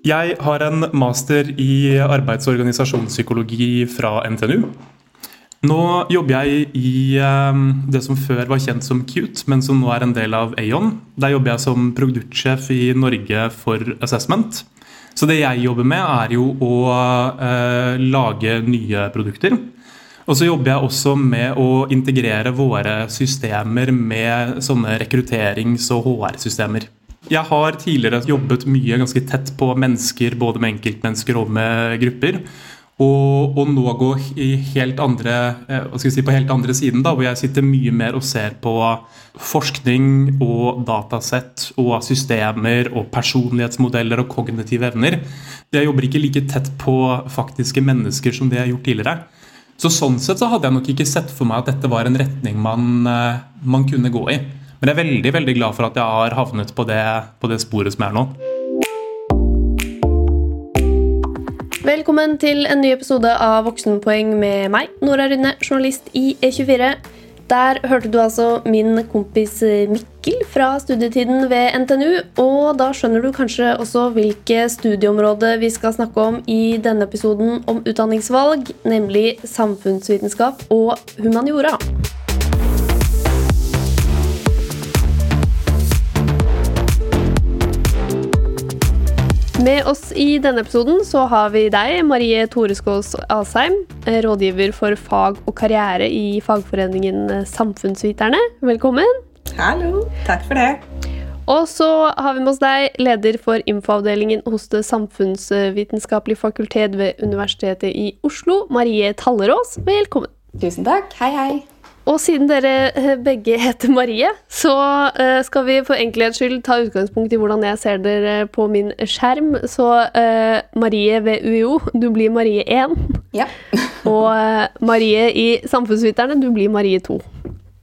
Jeg har en master i arbeids- og organisasjonspsykologi fra NTNU. Nå jobber jeg i ehm, det som før var kjent som Cute, men som nå er en del av Aon. Der jobber jeg som produktsjef i Norge for Assessment. Så det jeg jobber med, er jo å eh, lage nye produkter. Og så jobber jeg også med å integrere våre systemer med sånne rekrutterings- og HR-systemer. Jeg har tidligere jobbet mye ganske tett på mennesker, både med enkeltmennesker og med grupper. Og, og nå gå helt andre, eh, si, på helt andre siden, da, hvor jeg sitter mye mer og ser på forskning og datasett og systemer og personlighetsmodeller og kognitive evner. Jeg jobber ikke like tett på faktiske mennesker som det jeg har gjort tidligere. Så Sånn sett så hadde jeg nok ikke sett for meg at dette var en retning man, eh, man kunne gå i. Men jeg er veldig veldig glad for at jeg har havnet på det, på det sporet som er nå. Velkommen til en ny episode av Voksenpoeng med meg, Nora Rynne, journalist i E24. Der hørte du altså min kompis Mikkel fra studietiden ved NTNU. Og da skjønner du kanskje også hvilke studieområde vi skal snakke om i denne episoden om utdanningsvalg, nemlig samfunnsvitenskap og humaniora. Med oss i denne episoden så har vi deg, Marie Toreskås Asheim, rådgiver for fag og karriere i fagforeningen Samfunnsviterne. Velkommen. Hallo. Takk for det. Og så har vi med oss deg, leder for infoavdelingen hos Det samfunnsvitenskapelige fakultet ved Universitetet i Oslo, Marie Tallerås. Velkommen. Tusen takk. Hei, hei. Og siden dere eh, begge heter Marie, så eh, skal vi for enkelhets skyld ta utgangspunkt i hvordan jeg ser dere på min skjerm. Så uh, Marie ved UiO, du blir Marie 1. Ja. og uh, Marie i Samfunnsviterne, du blir Marie 2.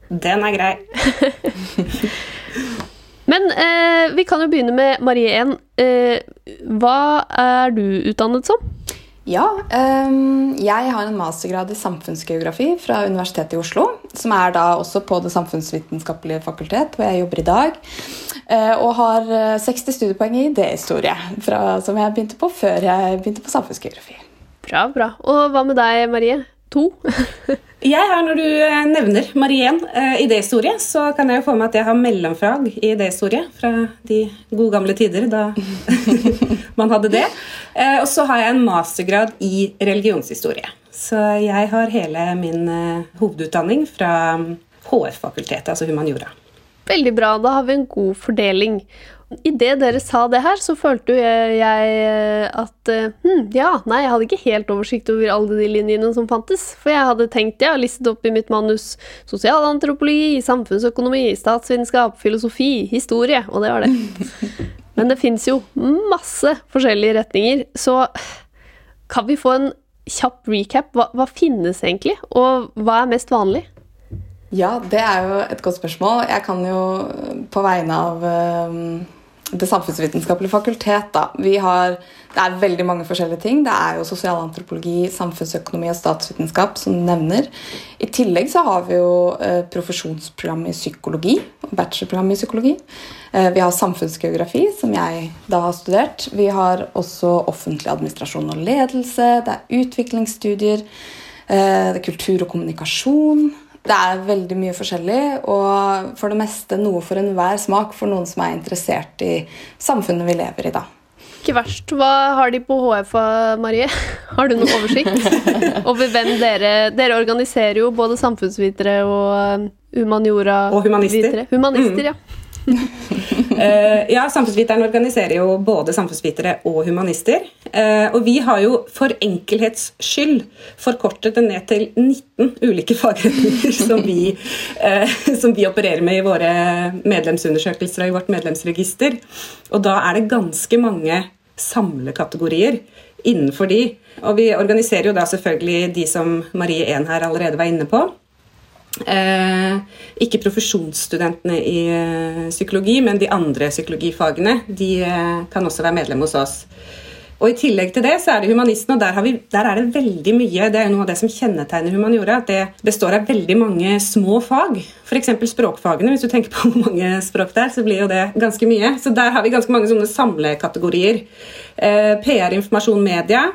Den er grei. Men uh, vi kan jo begynne med Marie 1. hva er du utdannet som? Ja, um, jeg har en mastergrad i samfunnsgeografi fra Universitetet i Oslo. Som er da også på Det samfunnsvitenskapelige fakultet, hvor jeg jobber i dag. Uh, og har 60 studiepoeng i idéhistorie, som jeg begynte på før jeg begynte på samfunnsgeografi. Bra, bra. Og hva med deg, Marie? To? jeg har, Når du eh, nevner Marien uh, idéhistorie, så kan jeg jo få med at jeg har mellomfag i idéhistorie fra de gode gamle tider da man hadde det. Uh, og så har jeg en mastergrad i religionshistorie. Så jeg har hele min uh, hovedutdanning fra HF-fakultetet, altså humaniora. Veldig bra. Da har vi en god fordeling. Idet dere sa det her, så følte jeg at hm, ja, nei, jeg hadde ikke helt oversikt over alle de linjene som fantes. For jeg hadde tenkt, jeg har listet opp i mitt manus sosialantropologi, samfunnsøkonomi, statsvitenskap, filosofi, historie, og det var det. Men det fins jo masse forskjellige retninger, så kan vi få en kjapp recap? Hva, hva finnes egentlig, og hva er mest vanlig? Ja, det er jo et godt spørsmål. Jeg kan jo på vegne av um, Det samfunnsvitenskapelige fakultet da, har, Det er veldig mange forskjellige ting. Det er jo sosialantropologi, samfunnsøkonomi og statsvitenskap som du nevner. I tillegg så har vi jo eh, profesjonsprogram i psykologi. Bachelorprogram i psykologi. Eh, vi har samfunnsgeografi, som jeg da har studert. Vi har også offentlig administrasjon og ledelse. Det er utviklingsstudier. Eh, det er kultur og kommunikasjon. Det er veldig mye forskjellig, og for det meste noe for enhver smak for noen som er interessert i samfunnet vi lever i da. Ikke verst. Hva har de på HF, Marie? Har du noen oversikt over hvem dere Dere organiserer jo både samfunnsvitere og um, humaniora Og humanister. Vitere. Humanister, mm. ja ja, Samfunnsviteren organiserer jo både samfunnsvitere og humanister. Uh, og vi har jo for enkelhets skyld forkortet det ned til 19 ulike fagretninger som uh, som vi opererer med i våre medlemsundersøkelser og i vårt medlemsregister. Og da er det ganske mange samlekategorier innenfor de. Og vi organiserer jo da selvfølgelig de som Marie 1 her allerede var inne på. Eh, ikke profesjonsstudentene i eh, psykologi, men de andre psykologifagene. De eh, kan også være medlem hos oss. Og I tillegg til det så er det humanisten, og der, vi, der, er det veldig mye. Det er jo noe av det som kjennetegner humaniora. at Det består av veldig mange små fag. F.eks. språkfagene. Hvis du tenker på hvor mange språk det er, så blir jo det ganske mye. Så der har vi ganske mange sånne samlekategorier. Eh, PR, informasjon, media.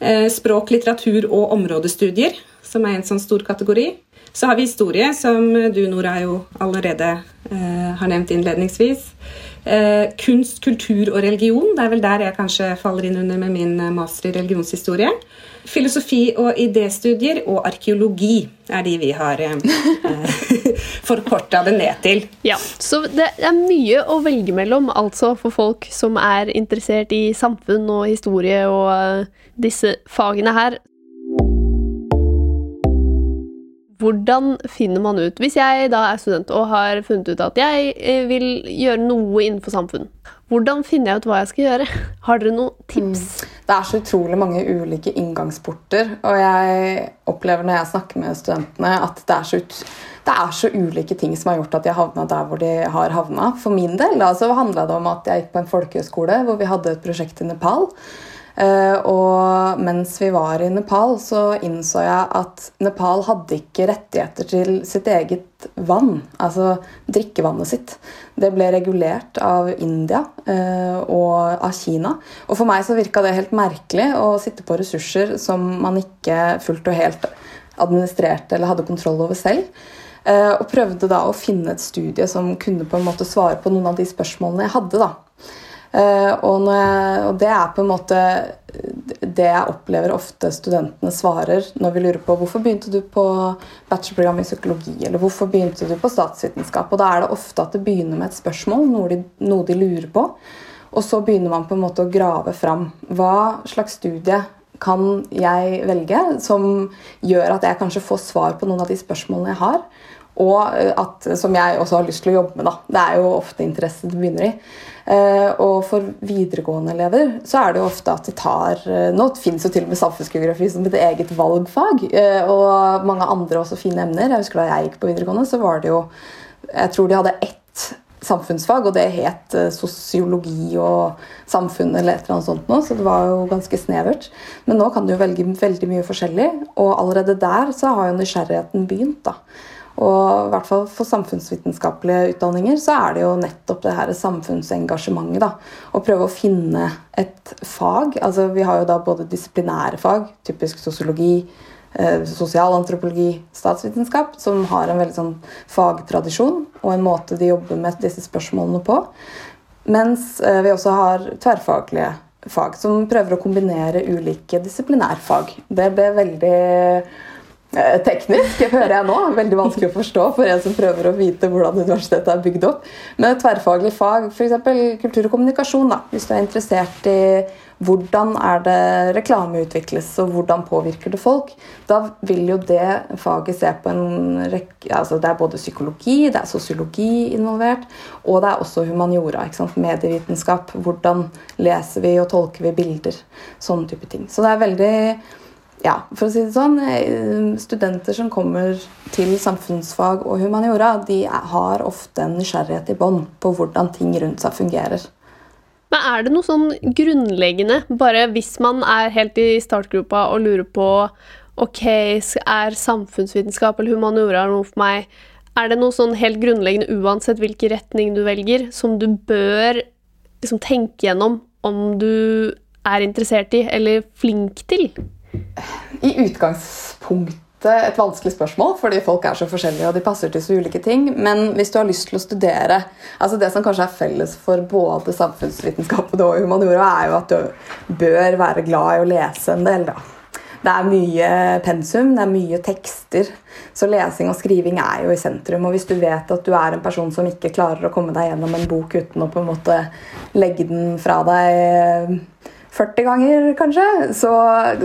Eh, språk, litteratur og områdestudier, som er en sånn stor kategori. Så har vi historie, som du, Nora, jo allerede eh, har nevnt innledningsvis. Eh, kunst, kultur og religion. Det er vel der jeg kanskje faller inn under med min eh, master i religionshistorie. Filosofi og idéstudier og arkeologi er de vi har eh, forkorta det ned til. Ja, Så det er mye å velge mellom altså for folk som er interessert i samfunn og historie og eh, disse fagene her. Hvordan finner man ut Hvis jeg da er student og har funnet ut at jeg eh, vil gjøre noe innenfor samfunn, hvordan finner jeg ut hva jeg skal gjøre? Har dere noen tips? Mm. Det er så utrolig mange ulike inngangsporter, og jeg opplever når jeg snakker med studentene, at det er så, det er så ulike ting som har gjort at de har havna der hvor de har havna. For min del altså, så handla det om at jeg gikk på en folkehøyskole hvor vi hadde et prosjekt i Nepal. Eh, og mens vi var i Nepal, så innså jeg at Nepal hadde ikke rettigheter til sitt eget vann, altså drikkevannet sitt. Det ble regulert av India eh, og av Kina. Og for meg så virka det helt merkelig å sitte på ressurser som man ikke fullt og helt administrerte eller hadde kontroll over selv. Eh, og prøvde da å finne et studie som kunne på en måte svare på noen av de spørsmålene jeg hadde. da. Eh, og, jeg, og, det er på en måte det jeg opplever ofte studentene svarer når vi lurer på hvorfor begynte du på bachelorprogram i psykologi, eller hvorfor begynte du på statsvitenskap. Og da er det ofte at det begynner med et spørsmål, noe de, noe de lurer på. Og så begynner man på en måte å grave fram. Hva slags studie kan jeg velge som gjør at jeg kanskje får svar på noen av de spørsmålene jeg har? Og at, som jeg også har lyst til å jobbe med. Da. Det er jo ofte interesse det begynner i. Eh, og for videregående elever så er det jo ofte at de tar eh, Nå finnes jo til og med samfunnsgeografi som et eget valgfag, eh, og mange andre også fine emner. Jeg husker Da jeg gikk på videregående, så var det jo Jeg tror de hadde ett samfunnsfag, og det het sosiologi og samfunn eller et eller annet sånt noe, så det var jo ganske snevert. Men nå kan du jo velge veldig mye forskjellig, og allerede der så har jo nysgjerrigheten begynt. da. Og i hvert fall for samfunnsvitenskapelige utdanninger så er det jo nettopp det her samfunnsengasjementet. da, Å prøve å finne et fag. altså Vi har jo da både disiplinære fag, typisk sosiologi, eh, sosialantropologi, statsvitenskap, som har en veldig sånn fagtradisjon og en måte de jobber med disse spørsmålene på. Mens eh, vi også har tverrfaglige fag som prøver å kombinere ulike disiplinærfag. Det ble veldig teknisk, hører jeg nå. Veldig vanskelig å forstå for en som prøver å vite hvordan universitetet er bygd opp. Men tverrfaglig fag, f.eks. kultur og kommunikasjon, da. hvis du er interessert i hvordan er det reklame utvikles, og hvordan påvirker det folk, da vil jo det faget se på en rekke altså Det er både psykologi, det er sosiologi involvert, og det er også humaniora. ikke sant? Medievitenskap. Hvordan leser vi og tolker vi bilder? Sånne type ting. Så det er veldig ja, for å si det sånn, eh, studenter som kommer til samfunnsfag og humaniora, de har ofte en nysgjerrighet i bånn på hvordan ting rundt seg fungerer. Men er det noe sånn grunnleggende, bare hvis man er helt i startgropa og lurer på ok, er samfunnsvitenskap eller humaniora noe for meg, er det noe sånn helt grunnleggende uansett hvilken retning du velger, som du bør liksom tenke gjennom om du er interessert i eller flink til? I utgangspunktet et vanskelig spørsmål, fordi folk er så forskjellige og de passer til så ulike ting. Men hvis du har lyst til å studere altså Det som kanskje er felles for både samfunnsvitenskap og humaniora, er jo at du bør være glad i å lese en del. da. Det er mye pensum, det er mye tekster. Så lesing og skriving er jo i sentrum. Og hvis du vet at du er en person som ikke klarer å komme deg gjennom en bok uten å på en måte legge den fra deg 40 ganger, kanskje, så,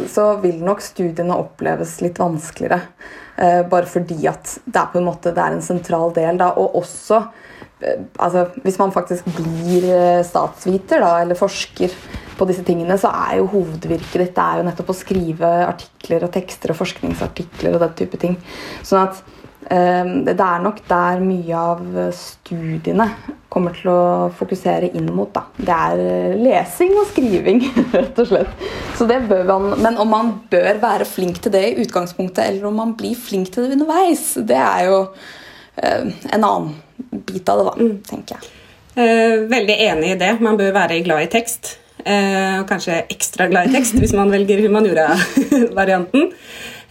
så, vil nok studiene oppleves litt vanskeligere. Eh, bare fordi at det er på en måte det er en sentral del. Da, og også eh, altså, Hvis man faktisk blir eh, statsviter da, eller forsker på disse tingene, så er jo hovedvirket ditt det er jo nettopp å skrive artikler og tekster og forskningsartikler og den type ting. Sånn at det er nok der mye av studiene kommer til å fokusere inn mot. Da. Det er eh, lesing og skriving, rett og slett. Så det bør man, men om man bør være flink til det i utgangspunktet, eller om man blir flink til det underveis, det er jo eh, en annen bit av det, da, mm. tenker jeg. Eh, veldig enig i det. Man bør være glad i tekst. Og kanskje ekstra glad i tekst hvis man velger humaniora-varianten.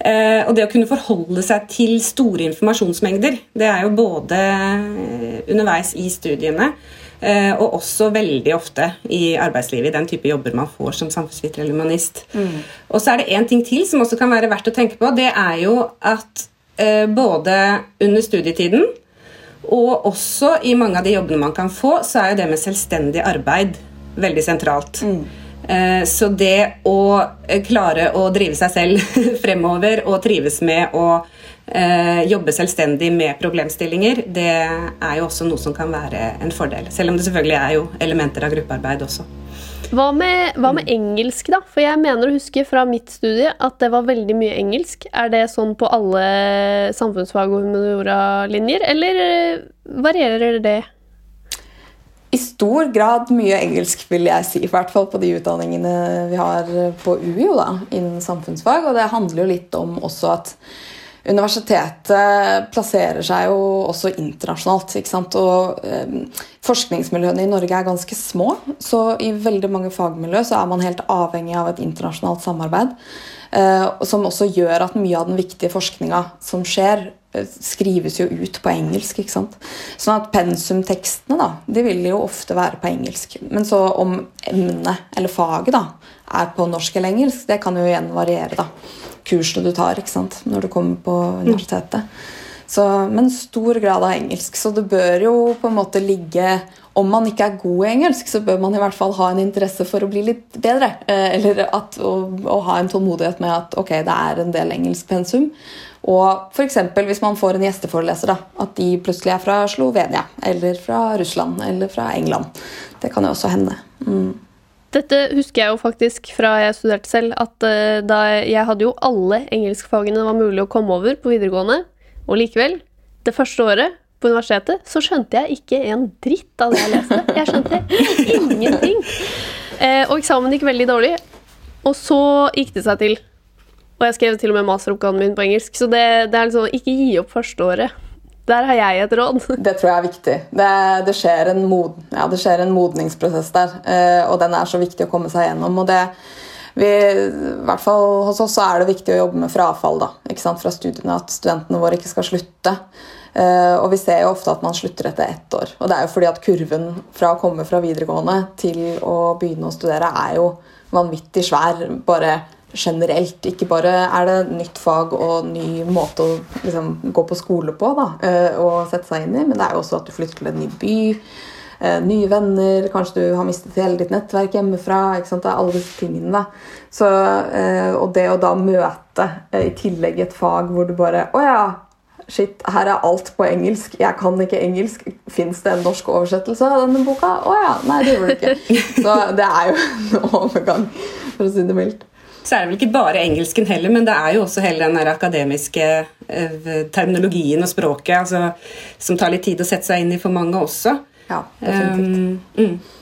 Eh, og det å kunne forholde seg til store informasjonsmengder, det er jo både eh, underveis i studiene eh, og også veldig ofte i arbeidslivet, i den type jobber man får som samfunnsviter eller humanist. Mm. Og så er det én ting til som også kan være verdt å tenke på. Det er jo at både under studietiden og også i mange av de jobbene man kan få, så er jo det med selvstendig arbeid veldig sentralt. Mm. Eh, så det å eh, klare å drive seg selv fremover og trives med å eh, jobbe selvstendig med problemstillinger, det er jo også noe som kan være en fordel. Selv om det selvfølgelig er jo elementer av gruppearbeid også. Hva med, hva med, engelsk, da? For jeg mener å huske fra mitt studie at det var veldig mye engelsk. Er det sånn på alle samfunnsfag- og humaniora-linjer, eller varierer det? I stor grad mye engelsk, vil jeg si. I hvert fall på de utdanningene vi har på UiO da, innen samfunnsfag. Og det handler jo litt om også at universitetet plasserer seg jo også internasjonalt. ikke sant? Og eh, forskningsmiljøene i Norge er ganske små, så i veldig mange fagmiljø så er man helt avhengig av et internasjonalt samarbeid. Eh, som også gjør at mye av den viktige forskninga som skjer, eh, skrives jo ut på engelsk. ikke sant? Sånn at pensumtekstene da, de vil jo ofte være på engelsk. Men så om emnet eller faget da, er på norsk eller engelsk, det kan jo igjen variere. da. Kursene du tar ikke sant? når du kommer på universitetet. Så, men stor grad av engelsk. Så det bør jo på en måte ligge om man ikke er god i engelsk, så bør man i hvert fall ha en interesse for å bli litt bedre. Eh, eller at, å, å, ha en tålmodighet med at ok, det er en del engelsk pensum. Og f.eks. hvis man får en gjesteforeleser, da, at de plutselig er fra Slovenia, eller fra Russland eller fra England. Det kan jo også hende. Mm. Dette husker jeg jo faktisk fra jeg studerte selv, at uh, da jeg hadde jo alle engelskfagene det var mulig å komme over på videregående, og likevel, det første året på universitetet, så skjønte jeg ikke en dritt av det jeg leste. Jeg skjønte ingenting. Eh, og eksamen gikk veldig dårlig. Og så gikk det seg til. Og jeg skrev til og med masteroppgaven min på engelsk, så det, det er liksom ikke gi opp førsteåret. Der har jeg et råd. Det tror jeg er viktig. Det, det, skjer, en mod, ja, det skjer, en modningsprosess der, eh, og den er så viktig å komme seg gjennom. og det vi, i hvert fall Hos oss er det viktig å jobbe med frafall da, fra studiene. At studentene våre ikke skal slutte. Uh, og vi ser jo ofte at man slutter etter ett år. Og det er jo fordi at kurven fra å komme fra videregående til å begynne å studere er jo vanvittig svær. Bare generelt. Ikke bare er det nytt fag og ny måte å liksom, gå på skole på da, og sette seg inn i, men det er jo også at du flytter til en ny by. Uh, nye venner, kanskje du har mistet hele ditt nettverk hjemmefra. ikke sant, det er alle disse tingene. Så, og det å da møte i tillegg et fag hvor du bare Å ja, Shit, her er alt på engelsk. Jeg kan ikke engelsk. Fins det en norsk oversettelse av denne boka? Å ja. Nei, det gjorde det ikke. Så det er jo en overgang, for å si det mildt. Så er det vel ikke bare engelsken heller, men det er jo også hele den akademiske eh, terminologien og språket altså, som tar litt tid å sette seg inn i for mange også. Ja, definitivt. Um, mm.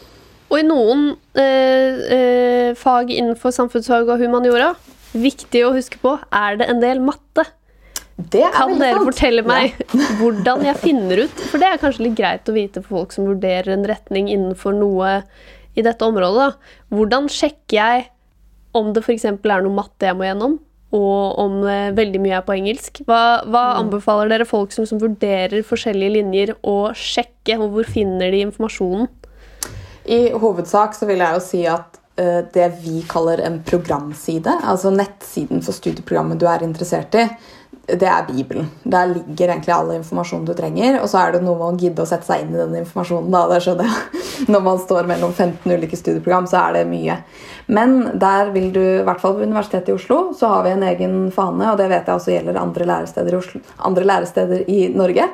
Og i noen eh, eh, fag innenfor samfunnsfag og humaniora, viktig å huske på, er det en del matte kan dere sant. fortelle meg ja. hvordan jeg finner ut For det er kanskje litt greit å vite for folk som vurderer en retning innenfor noe i dette området. Da. Hvordan sjekker jeg om det f.eks. er noe matte jeg må gjennom, og om eh, veldig mye er på engelsk? Hva, hva mm. anbefaler dere folk som, som, vurderer forskjellige linjer, å sjekke, og hvor finner de informasjonen? I hovedsak så vil jeg jo si at uh, det vi kaller en programside, altså nettsiden for studieprogrammet du er interessert i, det er Bibelen. Der ligger egentlig all informasjonen du trenger. Og så er det noe med å gidde å sette seg inn i den informasjonen. da, det skjønner jeg. Når man står mellom 15 ulike studieprogram, så er det mye. Men der vil du, i hvert fall på Universitetet i Oslo, så har vi en egen fane, og det vet jeg også gjelder andre læresteder i, Oslo, andre læresteder i Norge,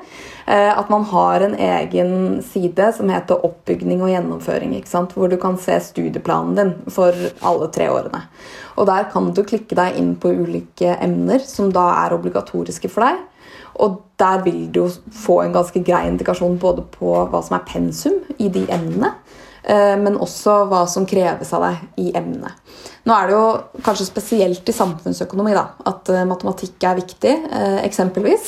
eh, at man har en egen side som heter Oppbygning og gjennomføring. Hvor du kan se studieplanen din for alle tre årene. Og der kan du klikke deg inn på ulike emner som da er obligatoriske for deg. Og der vil du jo få en ganske grei indikasjon både på hva som er pensum i de emnene, men også hva som kreves av deg i emnet. Nå er det jo kanskje spesielt i samfunnsøkonomi da, at eh, matematikk er viktig, eh, eksempelvis.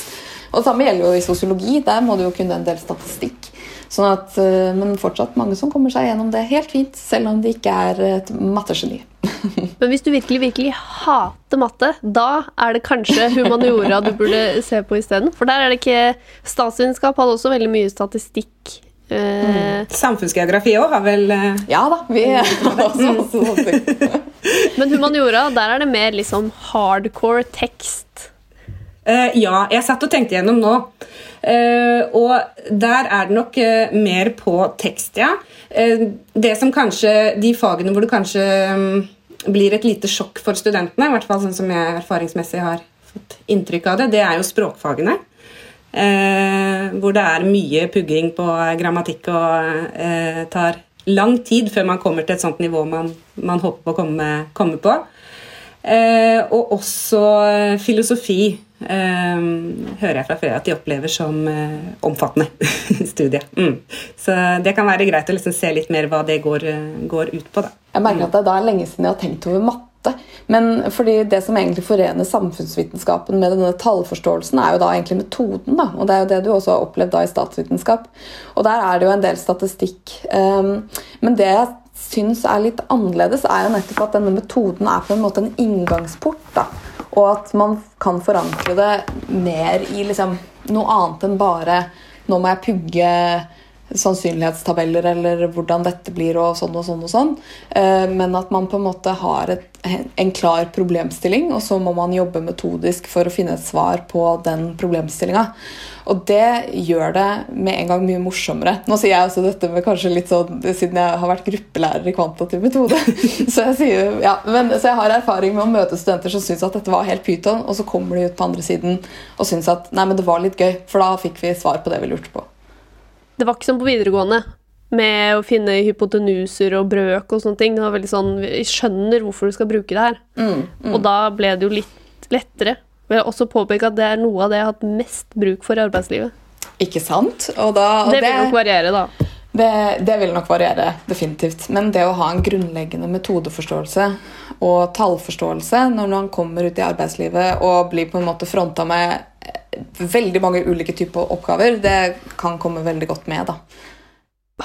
Og det samme gjelder jo i sosiologi. Der må du jo kunne en del statistikk. Sånn at, men fortsatt mange som kommer seg gjennom det helt fint, selv om de ikke er et mattegeni. Men hvis du virkelig virkelig hater matte, da er det kanskje humaniora du burde se på isteden. For der er det ikke Statsvitenskap hadde også veldig mye statistikk. Mm. Samfunnsgeografi òg har vel uh... Ja da, vi er også, også Men humaniora, der er det mer liksom hardcore tekst. Uh, ja, jeg satt og tenkte gjennom nå. Uh, og der er det nok mer på tekst, ja. det som kanskje De fagene hvor det kanskje um, blir et lite sjokk for studentene, i hvert fall sånn som jeg erfaringsmessig har fått inntrykk av det, det er jo språkfagene. Eh, hvor det er mye pugging på grammatikk og eh, tar lang tid før man kommer til et sånt nivå man, man håper å komme, komme på. Eh, og også filosofi eh, hører jeg fra før at de opplever som eh, omfattende studie. Mm. Så det kan være greit å liksom se litt mer hva det går, går ut på. Da. Jeg merker at det er lenge siden jeg har tenkt over matte. Men fordi det som egentlig forener samfunnsvitenskapen med denne tallforståelsen, er jo da egentlig metoden. da, Og det er jo det du også har opplevd da i statsvitenskap. Og der er det jo en del statistikk. Um, men det jeg syns er litt annerledes, er jo nettopp at denne metoden er på en måte en inngangsport. da, Og at man kan forankre det mer i liksom noe annet enn bare nå må jeg pugge sannsynlighetstabeller eller hvordan dette blir og sånn og sånn og sånn. Eh, men at man på en måte har et, en klar problemstilling, og så må man jobbe metodisk for å finne et svar på den problemstillinga. Og det gjør det med en gang mye morsommere. Nå sier jeg også dette med kanskje litt sånn, siden jeg har vært gruppelærer i kvantitativ metode. Så jeg, sier, ja, men, så jeg har erfaring med å møte studenter som syns at dette var helt pyton, og så kommer de ut på andre siden og syns at nei, men det var litt gøy, for da fikk vi svar på det vi lurte på. Det var ikke som på videregående, med å finne hypotenuser og brøk og sånne ting. Det var veldig sånn, Vi skjønner hvorfor du skal bruke det her. Mm, mm. Og da ble det jo litt lettere. Jeg vil også påpeke at det er noe av det jeg har hatt mest bruk for i arbeidslivet. Ikke sant? Og da, og det vil nok variere, da. Det, det, vil nok variere, definitivt. Men det å ha en grunnleggende metodeforståelse og tallforståelse når man kommer ut i arbeidslivet og blir på en måte fronta med veldig mange ulike typer oppgaver, det kan komme veldig godt med. da.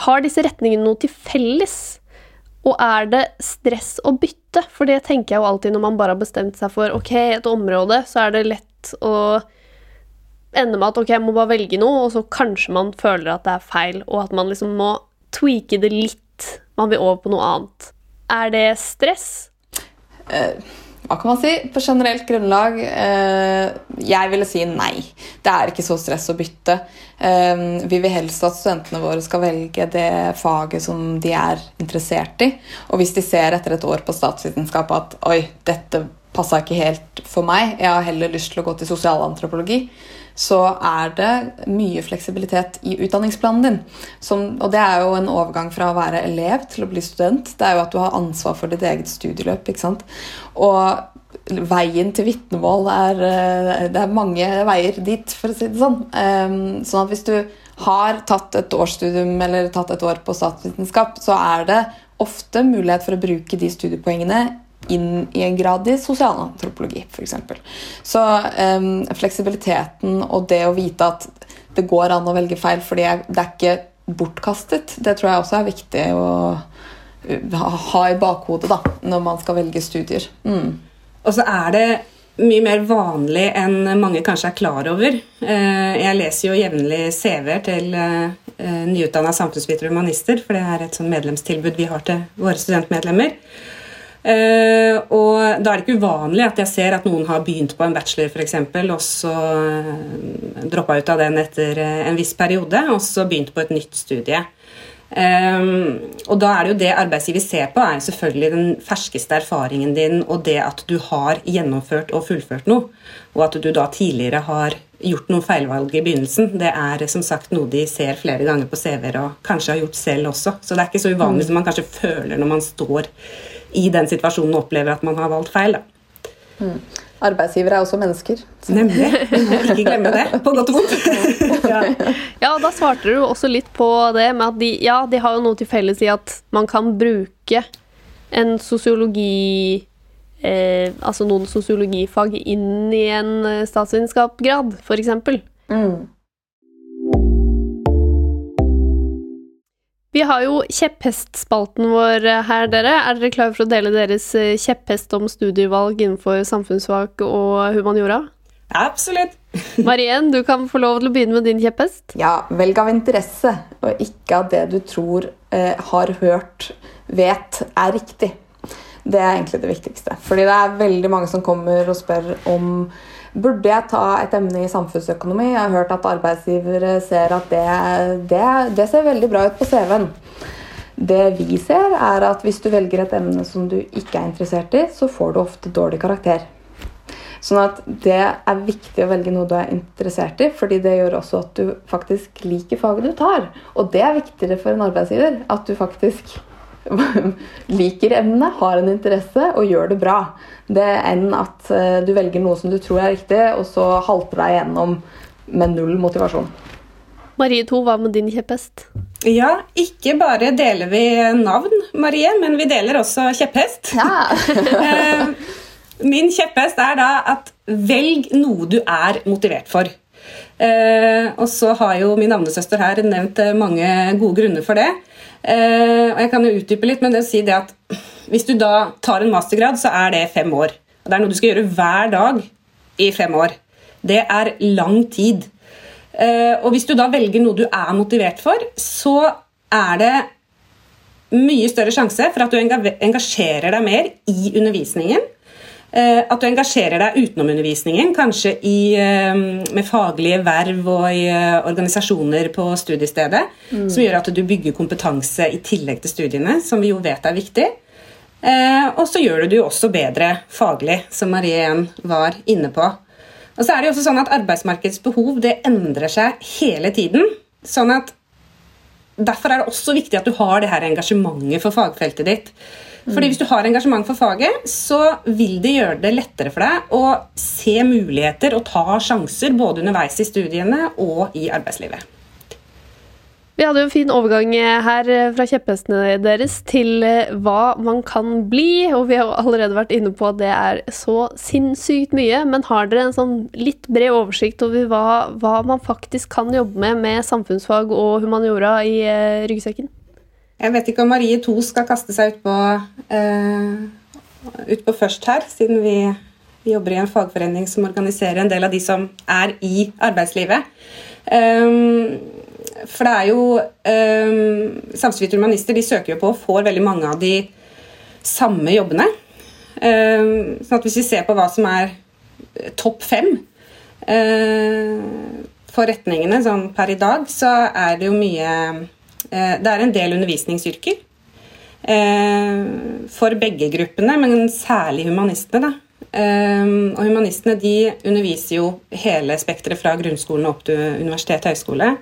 Har disse retningene noe til felles? Og er det stress å bytte? For det tenker jeg jo alltid når man bare har bestemt seg for ok, et område, så er det lett å ende med at ok, jeg må bare velge noe, og så kanskje man føler at det er feil, og at man liksom må tweake det litt. Man vil over på noe annet. Er det stress? Uh hva kan man si? På generelt grunnlag eh, Jeg ville si nei. Det er ikke så stress å bytte. Eh, vi vil helst at studentene våre skal velge det faget som de er interessert i. Og hvis de ser etter et år på statsvitenskap at oi, dette passa ikke helt for meg, jeg har heller lyst til å gå til sosialantropologi, så er det mye fleksibilitet i utdanningsplanen din. Som, og det er jo en overgang fra å være elev til å bli student. Det er jo at du har ansvar for ditt eget studieløp. ikke sant? Og veien til vitnemål er eh, Det er mange veier dit, for å si det sånn. Ehm, sånn at hvis du har tatt et årsstudium eller tatt et år på statsvitenskap, så er det ofte mulighet for å bruke de studiepoengene inn i en grad i sosialantropologi, f.eks. Så um, fleksibiliteten og det å vite at det går an å velge feil fordi det er ikke bortkastet, det tror jeg også er viktig å uh, ha i bakhodet da, når man skal velge studier. Mm. Og så er det mye mer vanlig enn mange kanskje er klar over. Eh, jeg leser jo jevnlig CV-er til eh, nyutdanna samfunnsvitere og humanister, for det er et sånn medlemstilbud vi har til våre studentmedlemmer. Uh, og da er det ikke uvanlig at jeg ser at noen har begynt på en bachelor for eksempel, og så uh, droppa ut av den etter uh, en viss periode, og så begynt på et nytt studie. Um, og da er det jo det arbeidsgiver ser på, er selvfølgelig den ferskeste erfaringen din og det at du har gjennomført og fullført noe, og at du da tidligere har gjort noen feilvalg i begynnelsen. Det er som sagt noe de ser flere ganger på CV-er og kanskje har gjort selv også. Så det er ikke så uvanlig mm. som man kanskje føler når man står i den situasjonen opplever at man har valgt feil. Mm. arbeidsgivere er også mennesker. Nemlig. Ikke glemme det, på godt og vondt. ja. Ja, da svarte du også litt på det med at de, ja, de har jo noe til felles i at man kan bruke en sosiologi eh, Altså noen sosiologifag inn i en eh, statsvitenskapsgrad, f.eks. Mm. Vi har jo kjepphestspalten vår eh, her, dere. Er dere klare for å dele deres eh, kjepphest om studievalg innenfor samfunnsfag og humaniora? Absolutt. Marien, du kan få lov til å begynne med din kjepphest. Ja, velg av interesse, og ikke av det du tror, eh, har hørt, vet er riktig. Det er egentlig det viktigste. Fordi det er veldig mange som kommer og spør om Burde jeg ta et emne i samfunnsøkonomi? Jeg har hørt at arbeidsgivere ser at det, det, det ser veldig bra ut på CV-en. Det vi ser, er at hvis du velger et emne som du ikke er interessert i, så får du ofte dårlig karakter. Sånn at det er viktig å velge noe du er interessert i, fordi det gjør også at du faktisk liker faget du tar. Og det er viktigere for en arbeidsgiver. At du faktisk liker emnet, har en interesse og gjør det bra. Det enn at eh, du velger noe som du tror er riktig, og så halter deg gjennom med null motivasjon. Marie 2, hva med din kjepphest? Ja, ikke bare deler vi navn, Marie, men vi deler også kjepphest. Ja. Eh, Min kjepphest er da at velg noe du er motivert for. Eh, og så har jo min navnesøster her nevnt mange gode grunner for det. Eh, og jeg kan jo utdype litt, men det å si det at hvis du da tar en mastergrad, så er det fem år. Og det er noe du skal gjøre hver dag i fem år. Det er lang tid. Uh, og hvis du da velger noe du er motivert for, så er det mye større sjanse for at du engasjerer deg mer i undervisningen. Eh, At du engasjerer deg utenom undervisningen, kanskje i, eh, med faglige verv og i eh, organisasjoner på studiestedet, som gjør at du bygger kompetanse i tillegg til studiene, som vi jo vet er viktig. Og så gjør du det jo også bedre faglig, som Marie igjen var inne på. Og så er det jo også sånn at Arbeidsmarkedets behov det endrer seg hele tiden. sånn at Derfor er det også viktig at du har det her engasjementet for fagfeltet ditt. Fordi Hvis du har engasjement for faget, så vil det gjøre det lettere for deg å se muligheter og ta sjanser både underveis i studiene og i arbeidslivet. Vi hadde jo en fin overgang her eh, fra kjepphestene deres til eh, hva man kan bli, og vi har jo allerede vært inne på at det er så sinnssykt mye. Men har dere en sånn litt bred oversikt over hva, hva man faktisk kan jobbe med med samfunnsfag og humaniora i eh, ryggsekken? Jeg vet ikke om Marie 2 skal kaste seg utpå uh, ut på først her, siden vi, jobber i en fagforening som organiserer en del av de som er i arbeidslivet. Um, for det er jo um, Samfunnsviter humanister de søker jo på og får veldig mange av de samme jobbene. Um, sånn at hvis vi ser på hva som er topp fem uh, for retningene sånn per i dag, så er det jo mye Det er en del undervisningsyrker. Uh, for begge gruppene, men særlig humanistene. Um, og Humanistene de underviser jo hele spekteret fra grunnskolen opp til universitet og høyskole.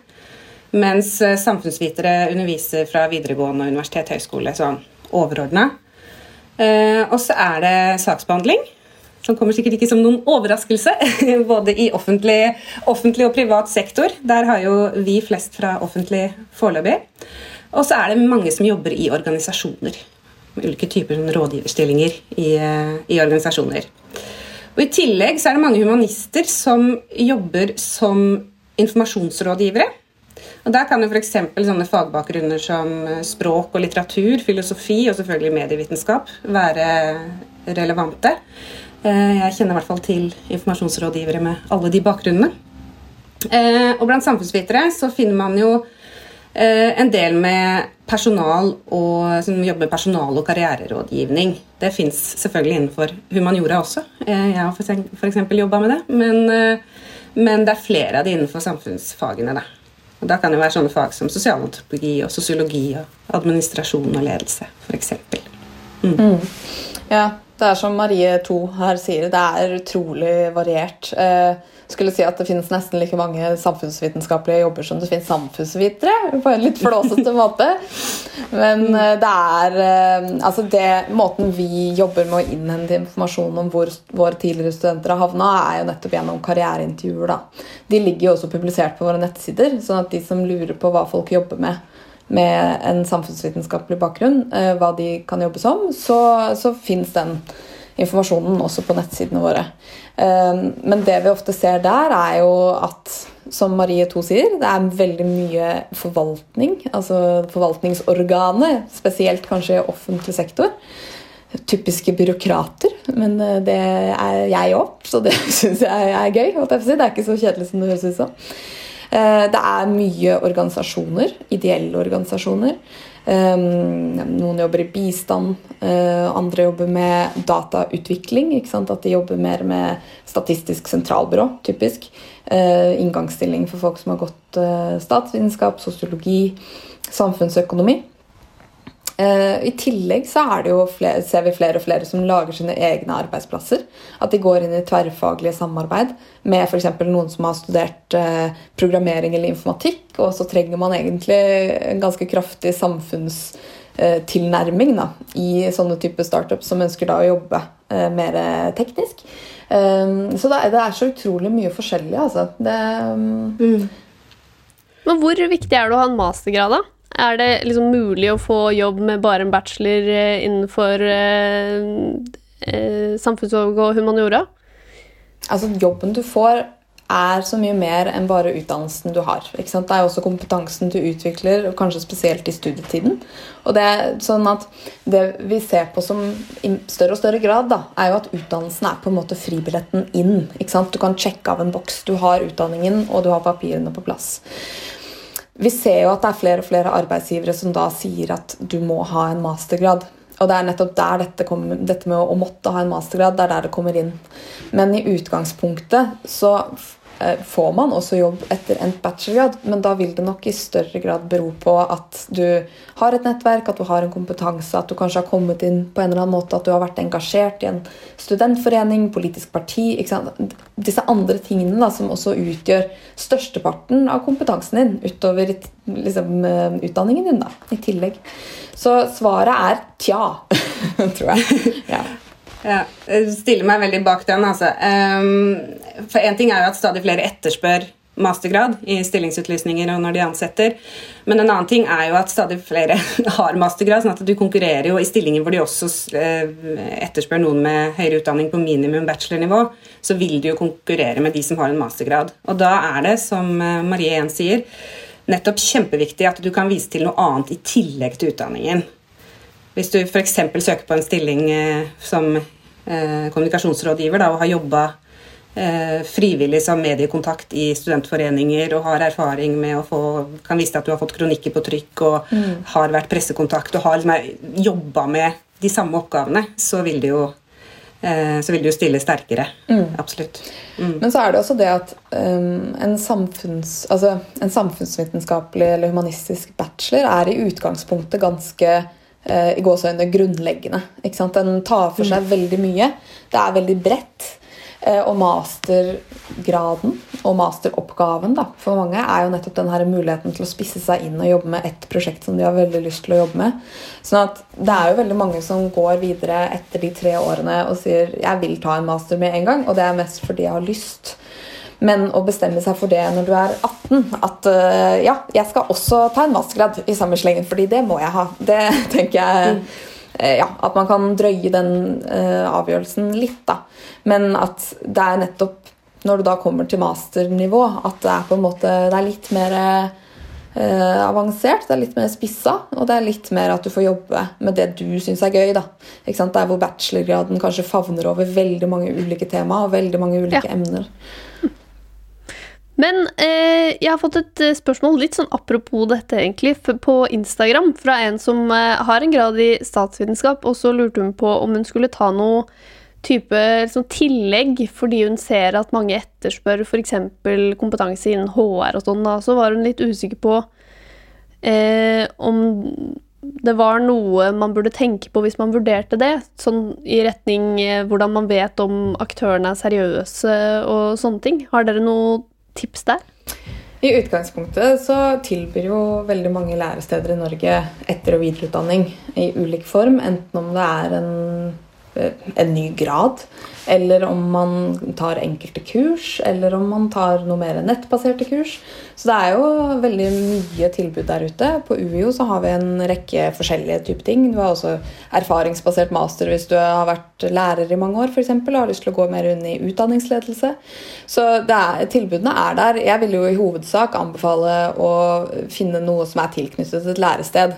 Mens eh, samfunnsvitere underviser fra videregående og universitet og høyskole sånn og så er det saksbehandling, som kommer sikkert ikke som noen overraskelse. Både i offentlig, offentlig og privat sektor. Der har jo vi flest fra offentlig foreløpig. Og så er det mange som jobber i organisasjoner. Med ulike typer sånn rådgiverstillinger i, i organisasjoner. Og I tillegg så er det mange humanister som jobber som informasjonsrådgivere. Og Der kan jo f.eks. sånne fagbakgrunner som eh, språk og litteratur, filosofi og selvfølgelig medievitenskap være relevante. Eh, Jeg kjenner i hvert fall til informasjonsrådgivere med alle de bakgrunnene. Eh, Og blant samfunnsvitere så finner man jo eh, en del med personal og, som jobber med personal- og karriererådgivning. Det fins selvfølgelig innenfor humaniora også. Jeg har f.eks. jobba med det. Men, men det er flere av de innenfor samfunnsfagene. da. Og Da kan det være sånne fag som sosialantropologi og sosiologi og administrasjon og ledelse, f.eks. Ja, Det er som Marie 2 her sier, det er utrolig variert. Eh, skulle si at det finnes nesten like mange samfunnsvitenskapelige jobber som det finnes samfunnsvitere, på en litt flåsete måte. Men eh, det er eh, Altså, det måten vi jobber med å innhente informasjon om hvor våre tidligere studenter har havna, er jo nettopp gjennom karriereintervjuer, da. De ligger jo også publisert på våre nettsider, sånn at de som lurer på hva folk jobber med, med en samfunnsvitenskapelig bakgrunn, eh, hva de kan jobbe som, så, så fins den informasjonen også på nettsidene våre. Eh, men det vi ofte ser der, er jo at, som Marie To sier, det er veldig mye forvaltning. Altså forvaltningsorganet, spesielt kanskje i offentlig sektor. Typiske byråkrater, men eh, det er jeg òg, så det syns jeg er gøy. Det er ikke så kjedelig som det høres ut som. Eh, det er mye organisasjoner, ideelle organisasjoner. Eh, noen jobber i bistand, eh, andre jobber med datautvikling. At de jobber mer med Statistisk sentralbyrå, typisk. Inngangsstilling for folk som har gått statsvitenskap, sosiologi, samfunnsøkonomi. Eh, I tillegg så flere, ser vi flere og flere som lager sine egne arbeidsplasser. At de går inn i tverrfaglige samarbeid med f.eks. noen som har studert eh, programmering eller informatikk, og så trenger man egentlig en ganske kraftig samfunnstilnærming da, i sånne typer startups som ønsker da å jobbe eh, mer teknisk. Så det er så utrolig mye forskjellig, altså. Det, mm. Men hvor viktig er det å ha en mastergrad, da? Er det liksom mulig å få jobb med bare en bachelor eh, innenfor eh, eh, samfunnsfag og humaniora? Altså, jobben du får, er så mye mer enn bare utdannelsen du har. Det er også kompetansen du utvikler, og kanskje spesielt i studietiden. Og det sånn det vi ser på som i større og større grad, da, er jo at utdannelsen er på en måte fribilletten inn. Du kan sjekke av en boks. Du har utdanningen, og du har papirene på plass. Vi ser jo at det er flere og flere arbeidsgivere som da sier at du må ha en mastergrad. Og det er nettopp der dette, kommer, dette med å måtte ha en mastergrad, det er der det kommer inn. Men i utgangspunktet så får man også jobb etter endt bachelorgrad, men da vil det nok i større grad bero på at du har et nettverk, at du har en kompetanse, at du kanskje har kommet inn på en eller annen måte, at du har vært engasjert i en studentforening, politisk parti Disse andre tingene da, som også utgjør størsteparten av kompetansen din utover liksom, eh, utdanningen din. da, i tillegg. Så svaret er tja, tror jeg. ja. Ja, jeg stiller meg veldig bak den. Altså. Um, for Én ting er jo at stadig flere etterspør mastergrad i stillingsutlysninger og når de ansetter. Men en annen ting er jo at stadig flere har mastergrad. sånn at du konkurrerer jo i stillinger hvor de også uh, etterspør noen med høyere utdanning på minimum bachelornivå. Så vil du jo konkurrere med de som har en mastergrad. Og da er det, som eh, Marie igjen sier, nettopp kjempeviktig at du kan vise til noe annet i tillegg til utdanningen. Hvis du f.eks. søker på en stilling eh, som eh, kommunikasjonsrådgiver da, og har jobba eh, frivillig som mediekontakt i studentforeninger og har erfaring med å få Kan vise til at du har fått kronikker på trykk og mm. har vært pressekontakt og har liksom, jobba med de samme oppgavene, så vil det jo så vil det jo stille sterkere. Mm. Absolutt. Mm. Men så er det også det at um, en, samfunns, altså, en samfunnsvitenskapelig eller humanistisk bachelor er i utgangspunktet ganske Eh, i gåseøynene grunnleggende. Den tar for seg mm. veldig mye. Det er veldig bredt. Eh, og mastergraden og masteroppgaven da, for mange er jo nettopp den her muligheten til å spisse seg inn og jobbe med et prosjekt som de har veldig lyst til å jobbe med. Sånn at Det er jo veldig mange som går videre etter de tre årene og sier jeg vil ta en master med en gang, og det er mest fordi jeg har lyst. Men å bestemme seg for det når du er 18 At uh, ja, jeg skal også ta en mastergrad i samme slengen, fordi det må jeg ha. Det tenker jeg mm. uh, ja, At man kan drøye den uh, avgjørelsen litt, da. Men at det er nettopp når du da kommer til masternivå, at det er på en måte Det er litt mer avansert, det er litt mer spissa, og det er litt mer at du får jobbe med det du syns er gøy. da. Der hvor bachelorgraden kanskje favner over veldig mange ulike tema og veldig mange ulike ja. emner. Men eh, jeg har fått et eh, spørsmål litt sånn apropos dette, egentlig, på Instagram fra en som eh, har en grad i statsvitenskap, og så lurte hun på om hun skulle ta noe type liksom, tillegg fordi hun ser at mange etterspør f.eks. kompetanse innen HR og sånn. Da så var hun litt usikker på eh, om det var noe man burde tenke på hvis man vurderte det, sånn i retning eh, hvordan man vet om aktørene er seriøse og sånne ting. Har dere noen tips der? I utgangspunktet så tilbyr jo veldig mange læresteder i Norge etter- og videreutdanning i ulik form, enten om det er en Eh, en ny grad, eller om man tar enkelte kurs, eller om man tar noe mer nettbaserte kurs. Så det er jo veldig mye tilbud der ute. På UiO så har vi en rekke forskjellige typer ting. Du har også erfaringsbasert master hvis du har vært lærer i mange år f.eks. og har lyst til å gå mer inn i utdanningsledelse. Så er, tilbudene er der. Jeg vil jo i hovedsak anbefale å finne noe som er tilknyttet et lærested.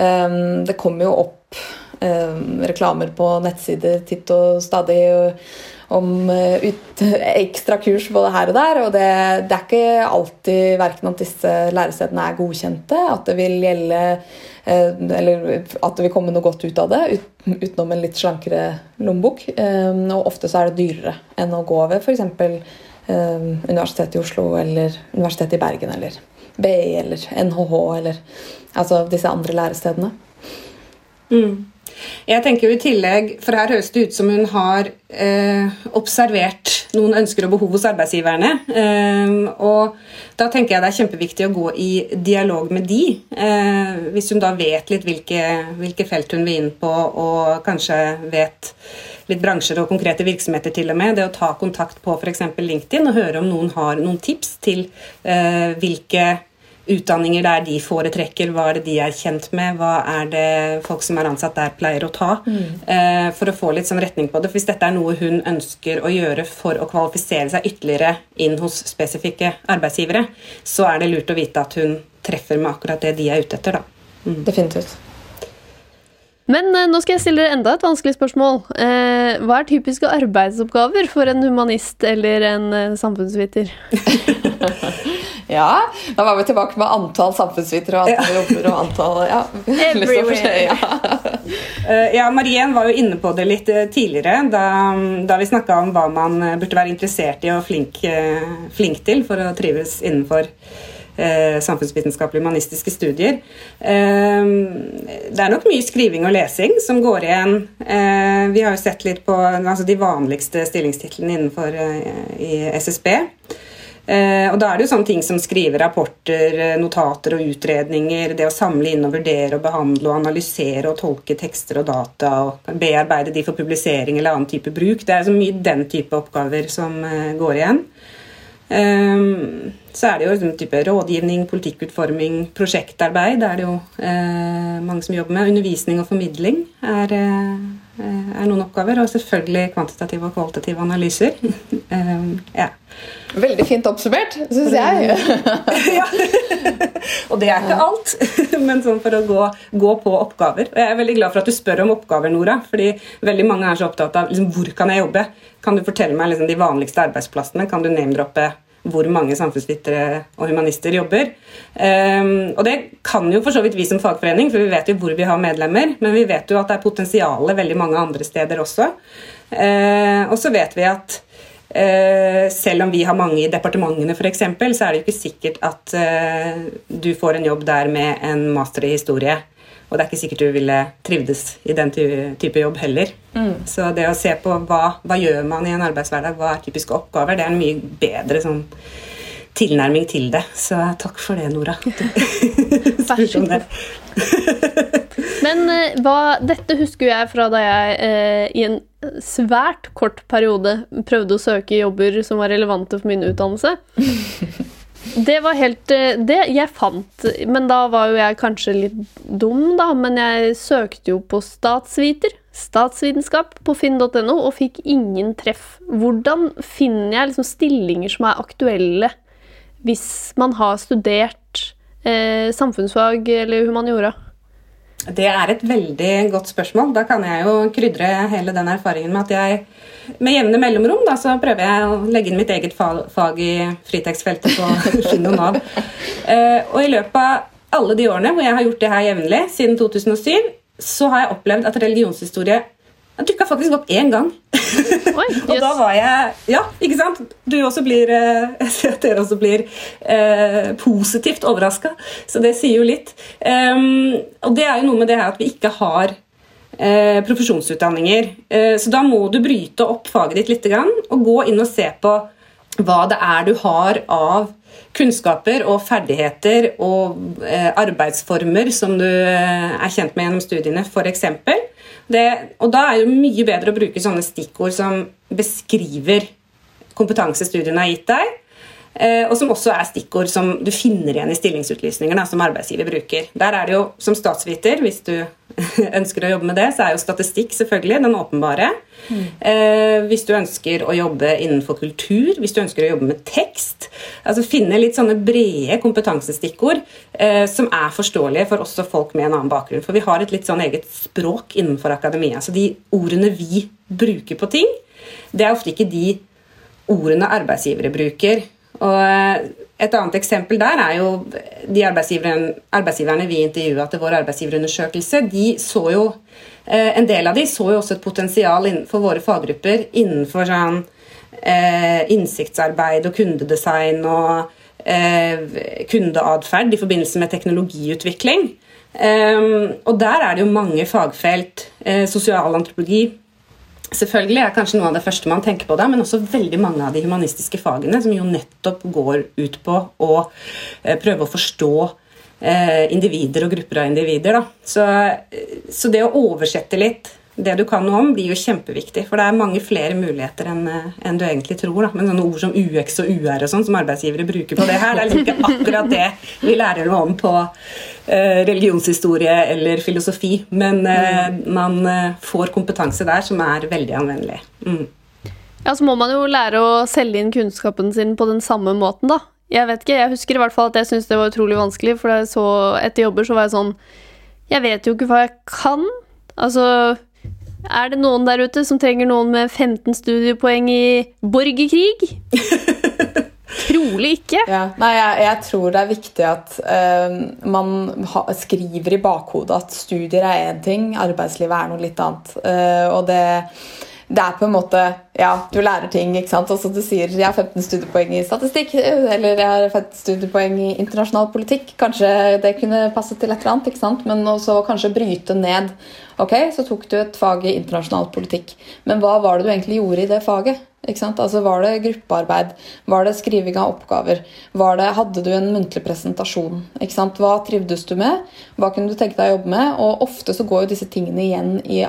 Ehm, det kommer jo opp reklamer på nettsider titt og stadig om eh, ut, ekstra kurs både her og der. Og det, det er ikke alltid verken at disse lærestedene er godkjente, at det vil gjelde eh, Eller at det vil komme noe godt ut av det, ut, utenom en litt slankere lommebok. Eh, og ofte så er det dyrere enn å gå ved f.eks. Universitetet i Oslo eller Universitetet i Bergen eller BI eller NHH eller altså disse andre lærestedene. Mm. Jeg tenker jo i tillegg, for Her høres det ut som hun har eh, observert noen ønsker og behov hos arbeidsgiverne. Eh, og Da tenker jeg det er kjempeviktig å gå i dialog med de. Eh, hvis hun da vet litt hvilke, hvilke, felt hun vil inn på, og kanskje vet litt bransjer og konkrete virksomheter til og med. Det å ta kontakt på f.eks. LinkedIn og høre om noen har noen tips til eh, hvilke utdanninger der de foretrekker, hva er det de er kjent med, hva er det folk som er ansatt der, pleier å ta. Mm. Eh, for å få litt sånn retning på det. Hvis dette er noe hun ønsker å gjøre for å kvalifisere seg ytterligere inn hos spesifikke arbeidsgivere, så er det lurt å vite at hun treffer med akkurat det de er ute etter. da. Mm. Definitivt. Men eh, nå skal jeg stille dere enda et vanskelig spørsmål. Eh, hva er typiske arbeidsoppgaver for en humanist eller en eh, samfunnsviter? ja, da var vi tilbake med antall samfunnsvitere og antall jobber og antall ja. Everywhere. Ja. uh, ja, Marien var jo inne på det litt uh, tidligere da, da vi snakka om hva man burde være interessert i og flink, uh, flink til for å trives innenfor eh, samfunnsvitenskapelige humanistiske studier. Eh, det er nok mye skriving og lesing som går igjen. Eh, vi har jo sett litt på altså de vanligste stillingstitlene innenfor eh, i SSB. Eh, og da er det jo sånne ting som skrive rapporter, eh, notater og utredninger, det å samle inn og vurdere og behandle og analysere og tolke tekster og data og bearbeide de for publisering eller annen type bruk. Det er så mye den type oppgaver som går igjen. Um, så er det jo liksom type rådgivning, politikkutforming, prosjektarbeid. Det er det jo uh, mange som jobber med. Undervisning og formidling er, eh, er, noen oppgaver. Og selvfølgelig kvantitative og kvalitative analyser. um, ja. Veldig fint oppsummert, syns jeg. ja. og det er ikke alt, men sånn for å gå, gå, på oppgaver. Og jeg er veldig glad for at du spør om oppgaver, Nora. fordi veldig mange er så opptatt av liksom, hvor kan jeg jobbe. Kan du fortelle meg liksom, de vanligste arbeidsplassene? Kan du name-droppe hvor mange samfunnsvitere og humanister jobber. Um, og det kan jo for så vidt vi som fagforening, for vi vet jo hvor vi har medlemmer. Men vi vet jo at det er potensial veldig mange andre steder også. Uh, og så vet vi at uh, selv om vi har mange i departementene f.eks., så er det jo ikke sikkert at uh, du får en jobb der med en master i historie. Og det er ikke sikkert du ville trivdes i den type jobb heller. Mm. Så det å se på hva, hva gjør man i en arbeidshverdag, hva er typiske oppgaver, det er en mye bedre sånn tilnærming til det. Så takk for det, Nora. Vær så god. Men uh, hva, dette husker jeg fra da jeg eh, i en svært kort periode prøvde å søke jobber som var relevante for min utdannelse. Det var helt eh, Det jeg fant Men da var jo jeg kanskje litt dum, da. Men jeg søkte jo på statsviter, statsvitenskap, på finn.no og fikk ingen treff. Hvordan finner jeg liksom stillinger som er aktuelle hvis man har studert eh, samfunnsfag eller humaniora? Det er et veldig godt spørsmål. Da kan jeg jo krydre hele den erfaringen med at jeg med jevne mellomrom da, så prøver jeg å legge inn mitt eget fag, i fritekstfeltet på Finn og Nav. Uh, og i løpet av alle de årene hvor jeg har gjort det her jevnlig, siden 2007, så har jeg opplevd at religionshistorie Jeg dukka faktisk opp én gang. Oi, Og da var jeg Ja, ikke sant? Du også blir eh, Jeg ser at dere også blir eh, positivt overraska, så det sier jo litt. Um, og det er jo noe med det her at vi ikke har eh, profesjonsutdanninger. Eh, så da må du bryte opp faget ditt litt grann, og gå inn og se på hva det er du har av kunnskaper og ferdigheter og eh, arbeidsformer som du eh, er kjent med gjennom studiene, f.eks. Det, og da er det mye bedre å bruke sånne stikkord som beskriver kompetansestudiene har gitt deg, og som også er stikkord som du finner igjen i stillingsutlysninger da, som arbeidsgiver bruker. Der er det jo, Som statsviter, hvis du ønsker å jobbe med det, så er jo statistikk selvfølgelig den åpenbare. Eh, hvis du ønsker å jobbe innenfor kultur, hvis du ønsker å jobbe med tekst. altså Finne litt sånne brede kompetansestikkord eh, som er forståelige for også folk med en annen bakgrunn. For vi har et litt sånn eget språk innenfor akademia. Så de ordene vi bruker på ting, det er ofte ikke de ordene arbeidsgivere bruker. Og eh, Et annet eksempel der er jo de arbeidsgiverne, vi intervjua til vår arbeidsgiverundersøkelse. de så jo, eh, En del av de så jo også et potensial innenfor våre faggrupper innenfor sånn, eh, innsiktsarbeid og kundedesign og kundeatferd i forbindelse med teknologiutvikling. Um, og der er det jo mange fagfelt. Sosialantropologi selvfølgelig er kanskje noe av det første man tenker på da, men også veldig mange av de humanistiske fagene, som jo nettopp går ut på å eh, prøve å forstå eh, individer og grupper av individer. Da. Så, eh, så det å oversette litt det du kan noe om, blir jo kjempeviktig. For det er mange flere muligheter enn en du egentlig tror. Da. Men sånne ord som UX og UR og sånn som arbeidsgivere bruker på det her, det er liksom ikke akkurat det vi lærer noe om på eh, religionshistorie eller filosofi. Men eh, man eh, får kompetanse der som er veldig anvendelig. Mm. Ja, så må man jo lære å selge inn kunnskapen sin på den samme måten, da. Jeg vet ikke, jeg husker i hvert fall at jeg syntes det var utrolig vanskelig, for jeg så etter jobber, så var jeg sånn Jeg vet jo ikke hva jeg kan. Altså Er det noen der ute som trenger noen med 15 studiepoeng i borgerkrig? Trolig ikke. Ja. Nei, jeg, jeg tror det er viktig at uh, man ha, skriver i bakhodet at studier er én ting, arbeidslivet er noe litt annet. Uh, og det, det er på en måte Ja, du lærer ting, ikke sant. Og så du sier jeg har 15 studiepoeng i statistikk, eller jeg har 15 studiepoeng i internasjonal politikk. Kanskje det kunne passe til et eller annet, ikke sant. Men også kanskje bryte ned. Ok, så tok du et fag i internasjonal politikk, men hva var det du egentlig gjorde i det faget? Altså, Var det gruppearbeid? Var det skriving av oppgaver? Det, hadde du en muntlig presentasjon? Hva trivdes du med? Hva kunne du tenke deg å jobbe med? Og Ofte så går jo disse tingene igjen i,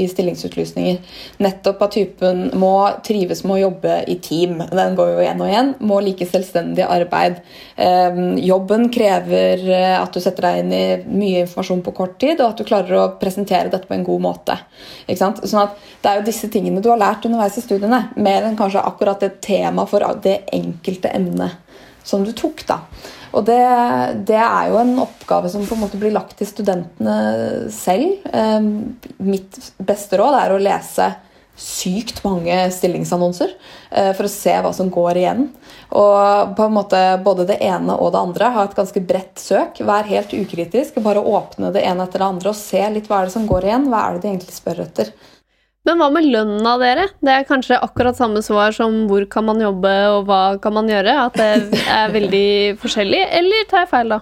i stillingsutlysninger. Nettopp av typen må trives med å jobbe i team. Den går jo igjen og igjen. Må like selvstendig arbeid. Eh, jobben krever eh, at du setter deg inn i mye informasjon på kort tid, og at du klarer å presentere dette på en god måte. Ikke sant? Sånn at Det er jo disse tingene du har lært underveis i studiene, mer enn kanskje akkurat et tema for det enkelte emnet som du tok. da. Og det, det er jo en oppgave som på en måte blir lagt til studentene selv. Eh, mitt beste råd er å lese sykt mange stillingsannonser eh, for å se hva som går igjen. Og på en måte både det ene og det andre ha et ganske bredt søk. Vær helt ukritisk. Bare åpne det ene etter det andre og se litt hva er det som går igjen. Hva er det de egentlig spør etter. Men hva med lønna dere? Det er kanskje akkurat samme svar som hvor kan man jobbe og hva kan man gjøre? At det er veldig forskjellig, eller tar jeg feil da?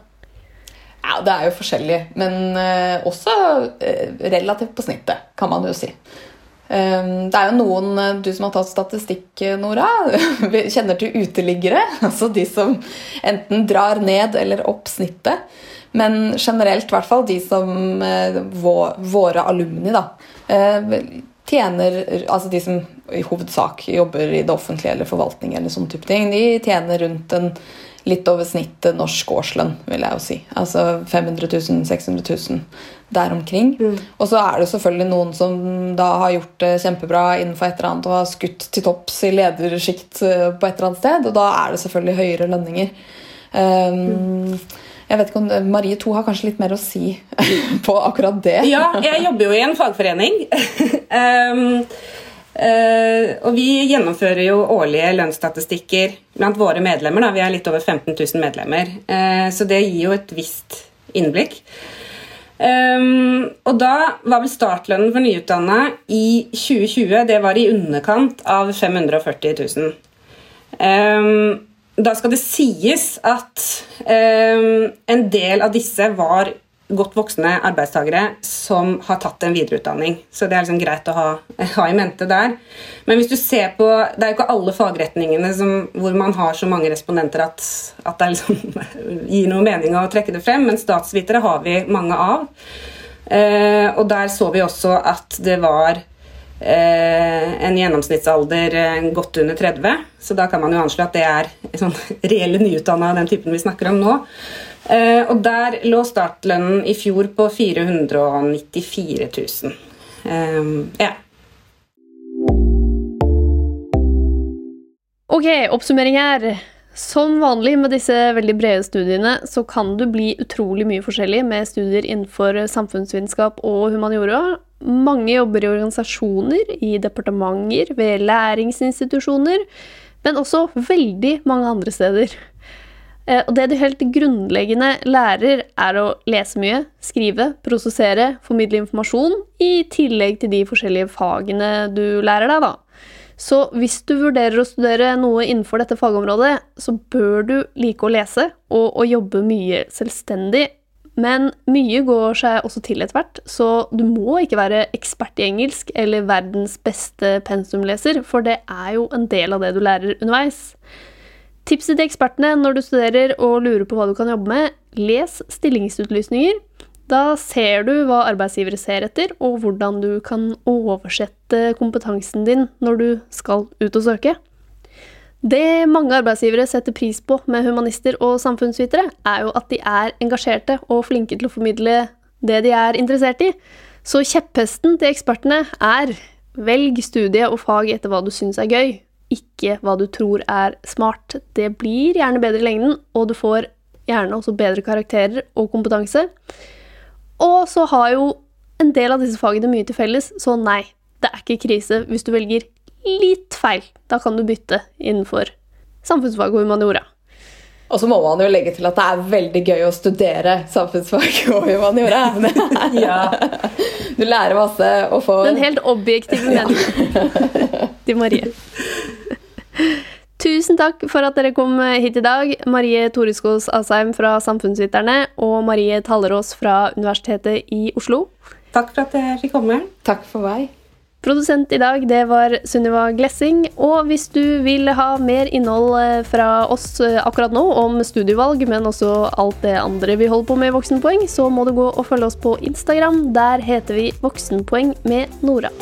Ja, Det er jo forskjellig, men eh, også eh, relativt på snittet, kan man jo si. Um, det er jo noen, eh, du som har tatt statistikk, Nora, kjenner til uteliggere. Altså de som enten drar ned eller opp snittet. Men generelt, i hvert fall de som våre alumni, da. Tjener Altså de som i hovedsak jobber i det offentlige eller forvaltning eller sånn type ting, de tjener rundt en litt over snittet norsk årslønn, vil jeg jo si. Altså 500 000, 600 000 der omkring. Og så er det selvfølgelig noen som da har gjort det kjempebra innenfor et eller annet og har skutt til topps i ledersjikt eh, på et eller annet sted, og da er det selvfølgelig høyere lønninger. Um, jeg vet ikke om Marie 2 har kanskje litt mer å si på akkurat det. Ja, jeg jobber jo i en fagforening. um, uh, og vi gjennomfører jo årlige lønnsstatistikker blant våre medlemmer. Da. Vi er litt over 15 000 medlemmer, uh, så det gir jo et visst innblikk. Um, og da var vel startlønnen for nyutdanna i 2020 det var i underkant av 540 000. Um, da skal det sies at um, en del av disse var godt voksne arbeidstakere som har tatt en videreutdanning. Så det er liksom greit å ha, ha, i mente der. Men hvis du ser på Det er jo ikke alle fagretningene som, hvor man har så mange respondenter at, at det liksom, gir noe mening å trekke det frem, men statsvitere har vi mange av. Eh, og der så vi også at det var Eh, en gjennomsnittsalder eh, godt under 30. Så da kan man jo anslå at det er sånn reelle nyutdanna av den typen vi snakker om nå. Eh, og der lå startlønnen i fjor på 494 000. Ja. Ok, oppsummering her. Som vanlig med disse veldig brede studiene, så kan du bli utrolig mye forskjellig med studier innenfor samfunnsvitenskap og humaniora. Mange jobber i organisasjoner, i departementer, ved læringsinstitusjoner, men også veldig mange andre steder. Eh, og det du helt grunnleggende lærer, er å lese mye, skrive, prosessere, formidle informasjon, i tillegg til de forskjellige fagene du lærer deg, da. Så hvis du vurderer å studere noe innenfor dette fagområdet, så bør du like å lese og, og jobbe mye selvstendig men mye går seg også til etter hvert, så du må ikke være ekspert i engelsk eller verdens beste pensumleser, for det er jo en del av det du lærer underveis. Tipset til ekspertene når du studerer og lurer på hva du kan jobbe med, les stillingsutlysninger. Da ser du hva arbeidsgivere ser etter, og hvordan du kan oversette kompetansen din når du skal ut og søke. Det mange arbeidsgivere setter pris på med humanister og samfunnsvitere, er jo at de er engasjerte og flinke til å formidle det de er interessert i. Så kjepphesten til ekspertene er velg studie og fag etter hva du syns er gøy, ikke hva du tror er smart. Det blir gjerne bedre i lengden, og du får gjerne også bedre karakterer og kompetanse. Og så har jo en del av disse fagene mye til felles, så nei, det er ikke krise hvis du velger litt feil. Da kan du bytte innenfor samfunnsfag og humaniora. Og så må man jo legge til at det er veldig gøy å studere samfunnsfag og humaniora. ja. Du lærer masse og får Den helt objektive meningen til Marie. Tusen takk for at dere kom hit i dag, Marie Toreskås Asheim fra Samfunnsviterne og Marie Tallerås fra Universitetet i Oslo. Takk for at jeg fikk komme. Takk for meg. Produsent i dag, det var Sunniva Glessing. Og hvis du vil ha mer innhold eh, fra oss eh, akkurat nå om studievalg, men også alt det andre vi holder på med i Voksenpoeng, så må du gå og følge oss på Instagram. Der heter vi Voksenpoeng med Nora.